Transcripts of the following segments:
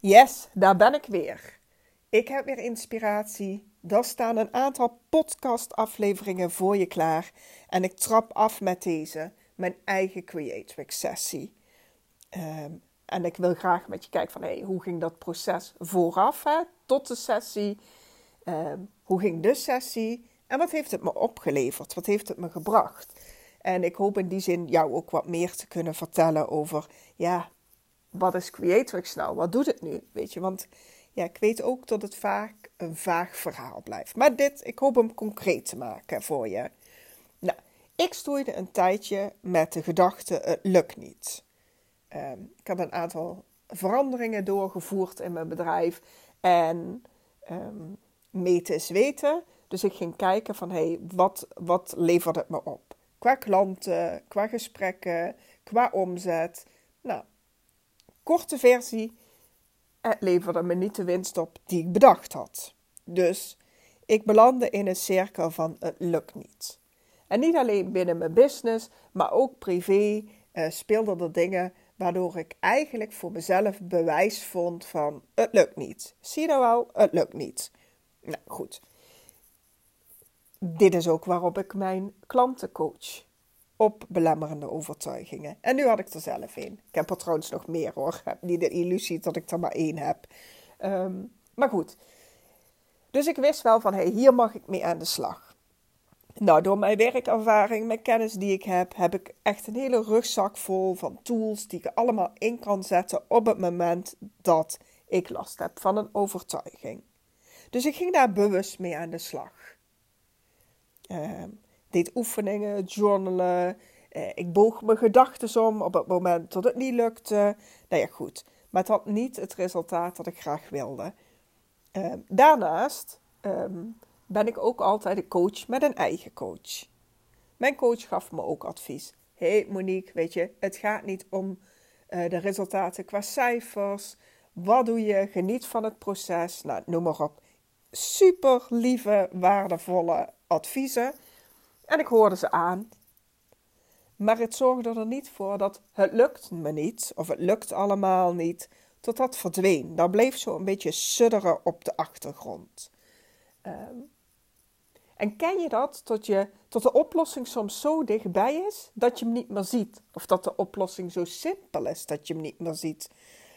Yes, daar ben ik weer. Ik heb weer inspiratie. Daar staan een aantal podcastafleveringen voor je klaar. En ik trap af met deze, mijn eigen Creatrix sessie. Ehm, en ik wil graag met je kijken van hey, hoe ging dat proces vooraf hè, tot de sessie? Ehm, hoe ging de sessie? En wat heeft het me opgeleverd? Wat heeft het me gebracht? En ik hoop in die zin jou ook wat meer te kunnen vertellen over, ja, wat is Creatrix nou? Wat doet het nu? Weet je, want ja, ik weet ook dat het vaak een vaag verhaal blijft. Maar dit, ik hoop hem concreet te maken voor je. Nou, ik stoeide een tijdje met de gedachte, het lukt niet. Ehm, ik heb een aantal veranderingen doorgevoerd in mijn bedrijf. En um, meten is weten. Dus ik ging kijken van, hé, hey, wat, wat levert het me op? Qua klanten, qua gesprekken, qua omzet. Nou, korte versie, het leverde me niet de winst op die ik bedacht had. Dus ik belandde in een cirkel van het lukt niet. En niet alleen binnen mijn business, maar ook privé uh, speelden er dingen waardoor ik eigenlijk voor mezelf bewijs vond van het lukt niet. Zie nou wel, het lukt niet. Nou goed. Dit is ook waarop ik mijn klanten coach op belemmerende overtuigingen. En nu had ik er zelf één. Ik heb er trouwens nog meer hoor. Ik heb niet de illusie dat ik er maar één heb. Ehm, maar goed. Dus ik wist wel van, hey, hier mag ik mee aan de slag. Nou, door mijn werkervaring, mijn kennis die ik heb, heb ik echt een hele rugzak vol van tools die ik allemaal in kan zetten op het moment dat ik last heb van een overtuiging. Dus ik ging daar bewust mee aan de slag. Um, deed oefeningen, journalen. Eh, ik boog mijn gedachten om op het moment dat het niet lukte. Nou ja, goed. Maar het had niet het resultaat dat ik graag wilde. Uh, daarnaast um, ben ik ook altijd een coach met een eigen coach. Mijn coach gaf me ook advies. hey Monique, weet je, het gaat niet om uh, de resultaten qua cijfers. Wat doe je? Geniet van het proces. Nou, noem maar op. Super lieve, waardevolle adviezen. En ik hoorde ze aan. Maar het zorgde er niet voor dat het lukt me niet, of het lukt allemaal niet, tot dat verdween. Dat bleef zo een beetje sudderen op de achtergrond. Um, en ken je dat, tot, je, tot de oplossing soms zo dichtbij is dat je hem niet meer ziet? Of dat de oplossing zo simpel is dat je hem niet meer ziet?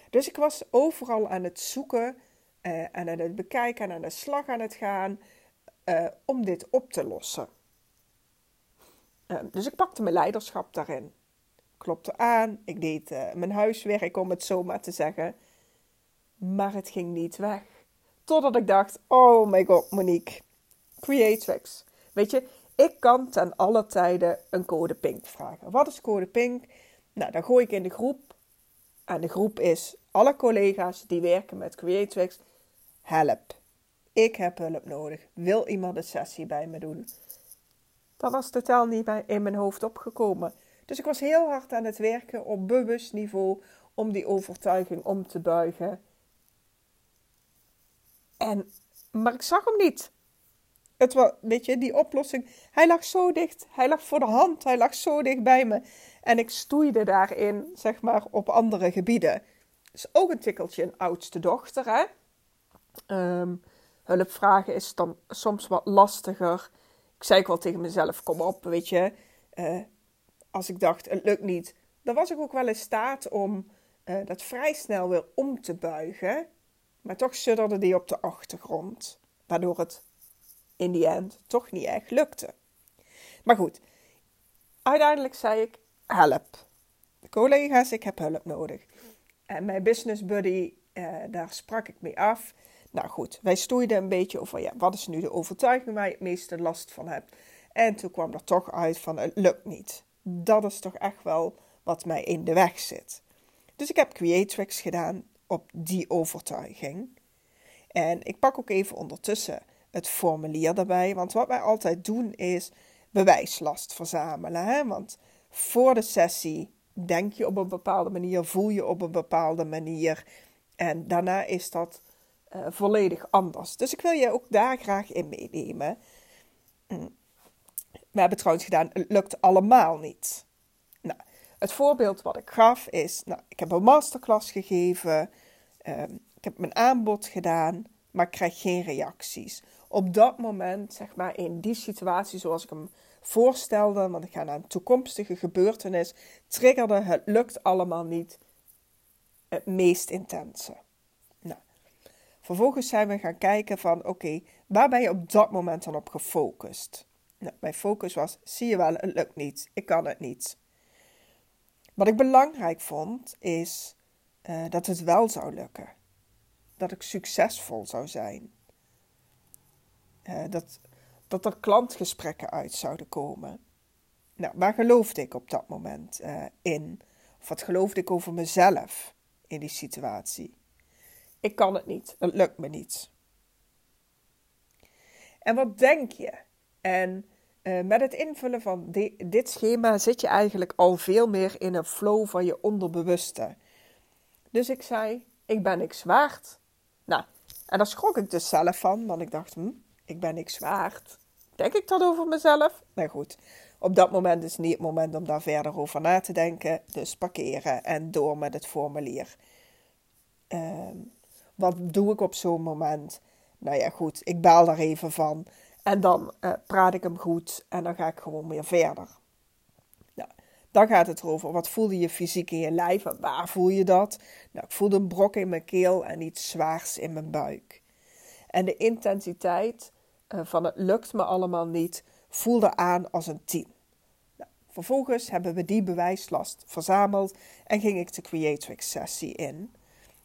Dus ik was overal aan het zoeken uh, en aan het bekijken en aan de slag aan het gaan uh, om dit op te lossen. Ehm, dus ik pakte mijn leiderschap daarin. Klopte aan, ik deed uh, mijn huiswerk om het zo maar te zeggen. Maar het ging niet weg. Totdat ik dacht: oh my god, Monique, Creatrix. Weet je, ik kan ten alle tijden een code pink vragen. Wat is code pink? Nou, dan gooi ik in de groep. En de groep is alle collega's die werken met Creatrix. Help. Ik heb hulp nodig. Wil iemand een sessie bij me doen? Dat was totaal niet in mijn hoofd opgekomen. Dus ik was heel hard aan het werken op bewust niveau om die overtuiging om te buigen. En, maar ik zag hem niet. Het was, weet je, die oplossing. Hij lag zo dicht. Hij lag voor de hand. Hij lag zo dicht bij me. En ik stoeide daarin, zeg maar, op andere gebieden. Dus ook een tikkeltje een oudste dochter, hè. Um, hulpvragen is dan soms wat lastiger zei ook wel tegen mezelf: kom op, weet je. Uh, als ik dacht, het lukt niet, dan was ik ook wel in staat om uh, dat vrij snel weer om te buigen. Maar toch sudderde die op de achtergrond. Waardoor het in die end toch niet echt lukte. Maar goed, uiteindelijk zei ik: help. Collega's, ik heb hulp nodig. En mijn business buddy, uh, daar sprak ik mee af. Nou goed, wij stoeiden een beetje over ja, wat is nu de overtuiging waar je het meeste last van hebt. En toen kwam er toch uit van het lukt niet. Dat is toch echt wel wat mij in de weg zit. Dus ik heb Creatrix gedaan op die overtuiging. En ik pak ook even ondertussen het formulier erbij. Want wat wij altijd doen is bewijslast verzamelen. Hè? Want voor de sessie denk je op een bepaalde manier, voel je op een bepaalde manier. En daarna is dat uh, volledig anders. Dus ik wil je ook daar graag in meenemen. Mm. We hebben trouwens gedaan, het lukt allemaal niet. Nou, het voorbeeld wat ik gaf is, nou, ik heb een masterclass gegeven. Um, ik heb mijn aanbod gedaan, maar ik krijg geen reacties. Op dat moment, zeg maar, in die situatie zoals ik hem voorstelde, want ik ga naar een toekomstige gebeurtenis, triggerde het lukt allemaal niet het meest intense. Vervolgens zijn we gaan kijken van, oké, waar ben je op dat moment dan op gefocust? Nou, mijn focus was, zie je wel, het lukt niet, ik kan het niet. Wat ik belangrijk vond, is uh, dat het wel zou lukken. Dat ik succesvol zou zijn. Uh, dat, dat er klantgesprekken uit zouden komen. Nou, waar geloofde ik op dat moment uh, in? Of wat geloofde ik over mezelf in die situatie? Ik kan het niet, het lukt me niet. En wat denk je? En uh, met het invullen van dit schema zit je eigenlijk al veel meer in een flow van je onderbewuste. Dus ik zei: Ik ben niks waard. Nou, en daar schrok ik dus zelf van, want ik dacht: hm, Ik ben niks waard. Denk ik dat over mezelf? Nou goed, op dat moment is niet het moment om daar verder over na te denken. Dus parkeren en door met het formulier. Uh, wat doe ik op zo'n moment? Nou ja, goed, ik baal daar even van. En dan uh, praat ik hem goed en dan ga ik gewoon weer verder. Nou, dan gaat het erover, wat voelde je fysiek in je lijf en waar voel je dat? Nou, ik voelde een brok in mijn keel en iets zwaars in mijn buik. En de intensiteit uh, van het lukt me allemaal niet voelde aan als een 10. Nou, vervolgens hebben we die bewijslast verzameld en ging ik de Creatrix sessie in.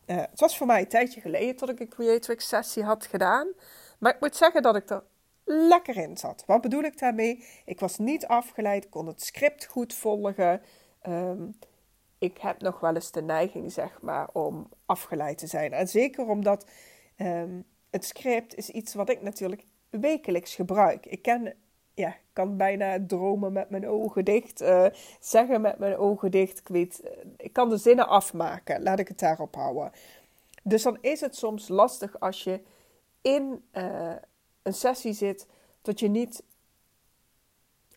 Uh, het was voor mij een tijdje geleden dat ik een Creatrix sessie had gedaan. Maar ik moet zeggen dat ik er lekker in zat. Wat bedoel ik daarmee? Ik was niet afgeleid, kon het script goed volgen. Um, ik heb nog wel eens de neiging, zeg maar, om afgeleid te zijn. En zeker omdat um, het script is iets wat ik natuurlijk wekelijks gebruik. Ik ken, ja, kan bijna dromen met mijn ogen dicht, uh, zeggen met mijn ogen dicht. Ik weet, uh, ik kan de zinnen afmaken. Laat ik het daarop houden. Dus dan is het soms lastig als je in uh, een sessie zit dat je niet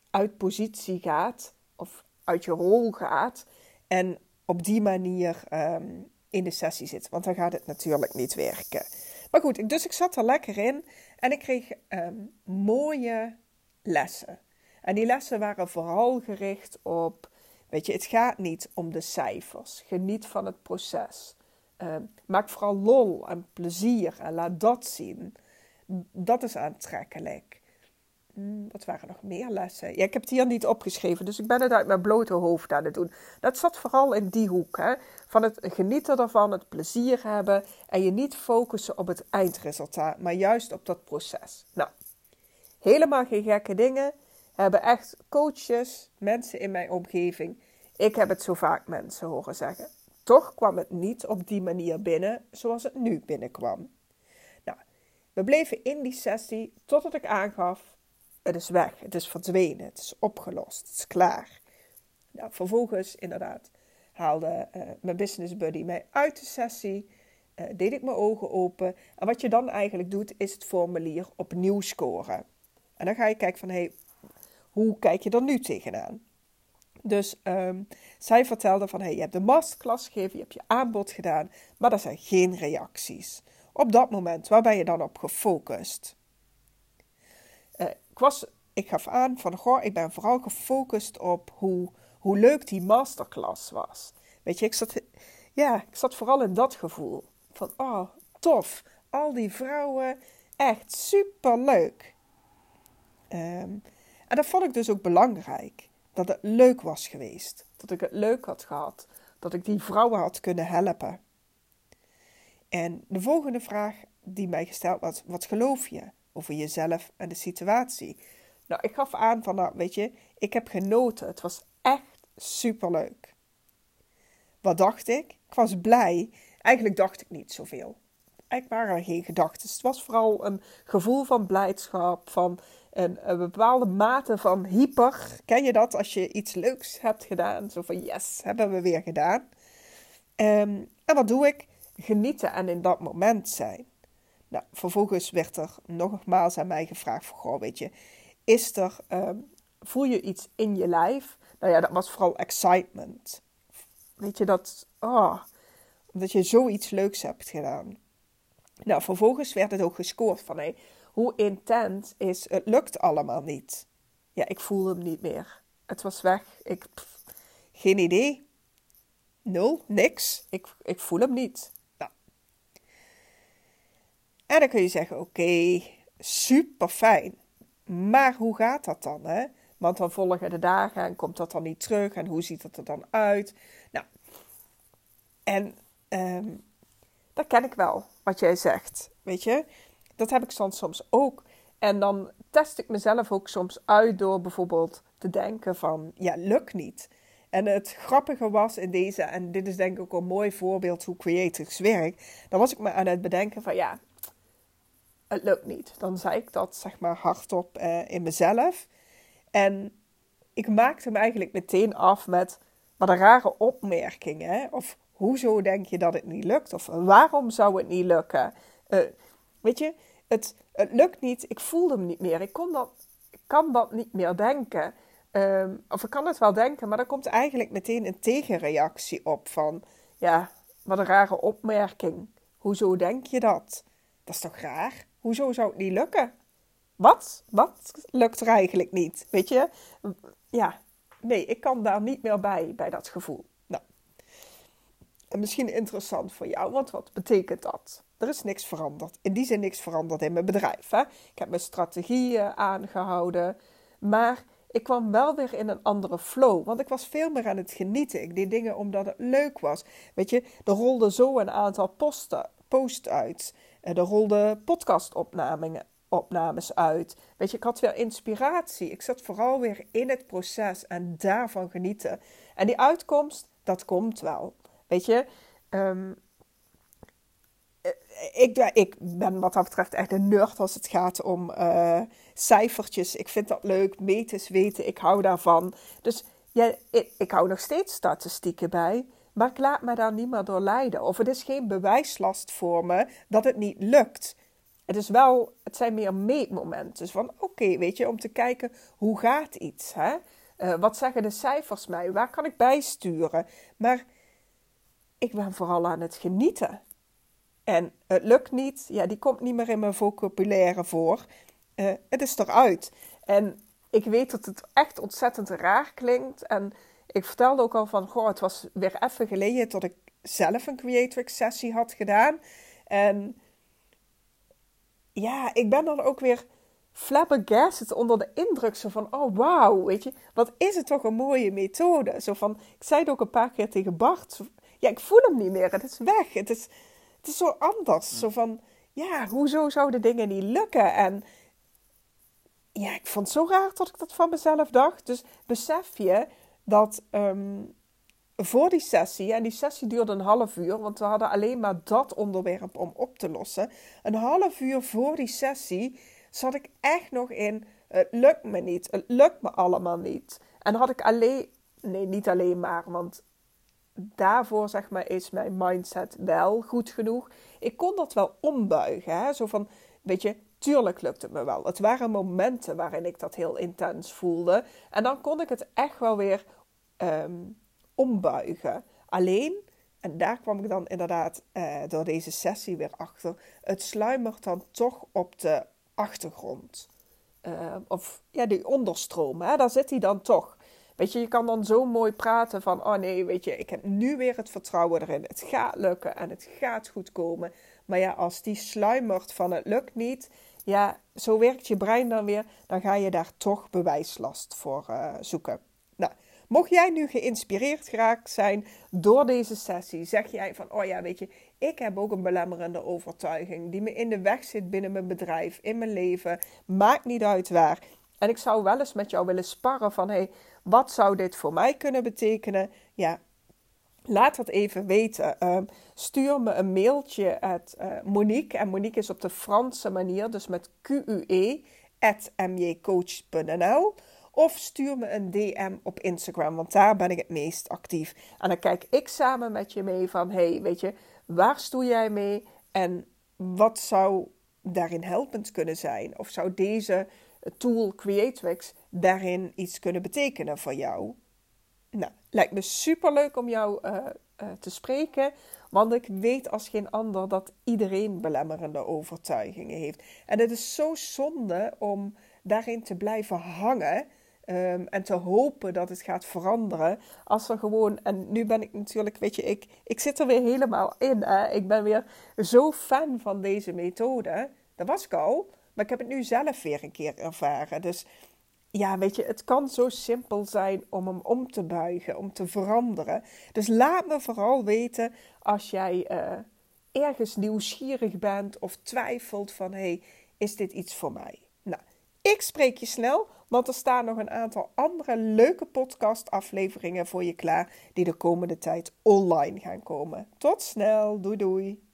uit positie gaat of uit je rol gaat en op die manier um, in de sessie zit. Want dan gaat het natuurlijk niet werken. Maar goed, dus ik zat er lekker in en ik kreeg um, mooie lessen. En die lessen waren vooral gericht op, weet je, het gaat niet om de cijfers. Geniet van het proces. Um, maak vooral lol en plezier en laat dat zien dat is aantrekkelijk. Hmm, wat waren nog meer lessen? Ja, ik heb het hier niet opgeschreven, dus ik ben het uit mijn blote hoofd aan het doen. Dat zat vooral in die hoek, hè? van het genieten ervan, het plezier hebben en je niet focussen op het eindresultaat, maar juist op dat proces. Nou, helemaal geen gekke dingen. Hebben echt coaches, mensen in mijn omgeving. Ik heb het zo vaak mensen horen zeggen. Toch kwam het niet op die manier binnen zoals het nu binnenkwam. We bleven in die sessie totdat ik aangaf: het is weg, het is verdwenen, het is opgelost, het is klaar. Nou, vervolgens, inderdaad, haalde uh, mijn business buddy mij uit de sessie. Uh, deed ik mijn ogen open. En wat je dan eigenlijk doet, is het formulier opnieuw scoren. En dan ga je kijken van, hé, hey, hoe kijk je er nu tegenaan? Dus um, zij vertelde van, hey, je hebt de masterclass gegeven, je hebt je aanbod gedaan, maar er zijn geen reacties op dat moment? Waar ben je dan op gefocust? Uh, ik, was, ik gaf aan van, goh, ik ben vooral gefocust op hoe, hoe leuk die masterclass was. Weet je, ik zat, ja, ik zat vooral in dat gevoel. Van, oh, tof. Al die vrouwen, echt super leuk. Um, en dat vond ik dus ook belangrijk. Dat het leuk was geweest. Dat ik het leuk had gehad. Dat ik die vrouwen had kunnen helpen. En de volgende vraag die mij gesteld was: wat geloof je over jezelf en de situatie? Nou, ik gaf aan van, nou, weet je, ik heb genoten. Het was echt superleuk. Wat dacht ik? Ik was blij. Eigenlijk dacht ik niet zoveel. Eigenlijk waren geen gedachten. Het was vooral een gevoel van blijdschap, van een, een, bepaalde mate van hyper. Ken je dat als je iets leuks hebt gedaan? Zo van yes, hebben we weer gedaan. Um, en wat doe ik? genieten en in dat moment zijn. Nou, vervolgens werd er nogmaals aan mij gevraagd: van, goh, weet je, is er, um, voel je iets in je lijf? Nou ja, dat was vooral excitement. Weet je dat, oh, omdat je zoiets leuks hebt gedaan. Nou, vervolgens werd het ook gescoord van hey, hoe intens is het lukt allemaal niet. Ja, ik voelde hem niet meer. Het was weg. Ik, geen idee. Nul, niks. Ik, ik voel hem niet. Nou. En dan kun je zeggen, oké, super fijn. Maar hoe gaat dat dan? Hè? Want dan volgen de dagen en komt dat dan niet terug en hoe ziet het er dan uit? Nou, en um, dat ken ik wel, wat jij zegt. Weet je, dat heb ik soms, soms ook. En dan test ik mezelf ook soms uit door bijvoorbeeld te denken van, ja, lukt niet. En het grappige was in deze, en dit is denk ik ook een mooi voorbeeld hoe creatives werkt. Dan was ik me aan het bedenken van, ja, het lukt niet. Dan zei ik dat zeg maar hardop uh, in mezelf. En ik maakte me eigenlijk meteen af met wat een rare opmerkingen. Of hoezo denk je dat het niet lukt? Of waarom zou het niet lukken? Uh, weet je, het, lukt niet. Ik voelde hem niet meer. Ik, kan dat niet meer denken. Um, of ik kan het wel denken, maar er komt eigenlijk meteen een tegenreactie op van... Ja, wat een rare opmerking. Hoezo denk je dat? Dat is toch raar? Hoezo zou het niet lukken? Wat? Wat lukt er eigenlijk niet? Weet je? Ja, nee, ik kan daar niet meer bij, bij dat gevoel. En misschien interessant voor jou, want wat betekent dat? Er is niks veranderd. In die zin niks veranderd in mijn bedrijf. Hè? Ik heb mijn strategieën aangehouden, maar ik kwam wel weer in een andere flow. Want ik was veel meer aan het genieten. Ik deed dingen omdat het leuk was. Weet je, er rolde zo een aantal posten, post uit. Er rolden podcastopnames opnames uit. Weet je, ik had weer inspiratie. Ik zat vooral weer in het proces en daarvan genieten. En die uitkomst, dat komt wel. Weet je, um, ik, ik, ben wat dat betreft echt een nerd als het gaat om uh, cijfertjes. Ik vind dat leuk, meten, weten, ik hou daarvan. Dus ja, ik, ik, hou nog steeds statistieken bij, maar ik laat me daar niet meer door leiden. Of het is geen bewijslast voor me dat het niet lukt. Het, is wel, het zijn meer meetmomenten. Dus van oké, weet je, om te kijken hoe gaat iets. Hè? Uh, wat zeggen de cijfers mij? Waar kan ik bijsturen? Maar ik ben vooral aan het genieten. En het lukt niet, ja, die komt niet meer in mijn vocabulaire voor. Uh, het is eruit. En ik weet dat het echt ontzettend raar klinkt. En ik vertelde ook al van, goh, het was weer even geleden dat ik zelf een Creatrix sessie had gedaan. En ja, ik ben dan ook weer flabbergasted onder de indruk zo van, oh wauw, weet je, wat is het toch een mooie methode. Zo van, ik zei het ook een paar keer tegen Bart, ja, ik voel hem niet meer, het is weg, het is, het is zo anders. Zo van, ja, hoezo zouden dingen niet lukken? En ja, ik vond het zo raar dat ik dat van mezelf dacht. Dus besef je dat ehm, voor die sessie, en die sessie duurde een half uur, want we hadden alleen maar dat onderwerp om op te lossen. Een half uur voor die sessie zat ik echt nog in, het lukt me niet, het lukt me allemaal niet. En had ik alleen, nee, niet alleen maar, want daarvoor zeg maar, is mijn mindset wel goed genoeg. Ik kon dat wel ombuigen. Hè? Zo van, weet je, tuurlijk lukt het me wel. Het waren momenten waarin ik dat heel intens voelde. En dan kon ik het echt wel weer um, ombuigen. Alleen, en daar kwam ik dan inderdaad uh, door deze sessie weer achter, het sluimert dan toch op de achtergrond. Uh, of ja, die onderstroom, hè? daar zit hij dan toch. Weet je, je kan dan zo mooi praten van, oh nee, weet je, ik heb nu weer het vertrouwen erin. Het gaat lukken en het gaat goed komen. Maar ja, als die sluimert van het lukt niet, ja, zo werkt je brein dan weer, dan ga je daar toch bewijslast voor uh, zoeken. Nou, mocht jij nu geïnspireerd geraakt zijn door deze sessie, zeg jij van, oh ja, weet je, ik heb ook een belemmerende overtuiging die me in de weg zit binnen mijn bedrijf, in mijn leven, maakt niet uit waar. En ik zou wel eens met jou willen sparren van, hey, wat zou dit voor mij kunnen betekenen? Ja, laat dat even weten. Uh, stuur me een mailtje at uh, Monique. En Monique is op de Franse manier, dus met QUE, at mjcoach.nl. Of stuur me een DM op Instagram, want daar ben ik het meest actief. En dan kijk ik samen met je mee van, hey, weet je, waar stoel jij mee? En wat zou daarin helpend kunnen zijn? Of zou deze tool Creatrix daarin iets kunnen betekenen voor jou. Nou, lijkt me super leuk om jou uh, uh, te spreken. Want ik weet als geen ander dat iedereen belemmerende overtuigingen heeft. En het is zo zonde om daarin te blijven hangen. Ehm, en te hopen dat het gaat veranderen. Als we gewoon, en nu ben ik natuurlijk, weet je, ik, ik zit er weer helemaal in. Ik ben weer zo fan van deze methode. Dat was ik al, maar ik heb het nu zelf weer een keer ervaren. Dus ja, weet je, het kan zo simpel zijn om hem om te buigen, om te veranderen. Dus laat me vooral weten als jij uh, ergens nieuwsgierig bent of twijfelt van, hé, hey, is dit iets voor mij? Nou, ik spreek je snel, want er staan nog een aantal andere leuke podcastafleveringen voor je klaar die de komende tijd online gaan komen. Tot snel, doei doei!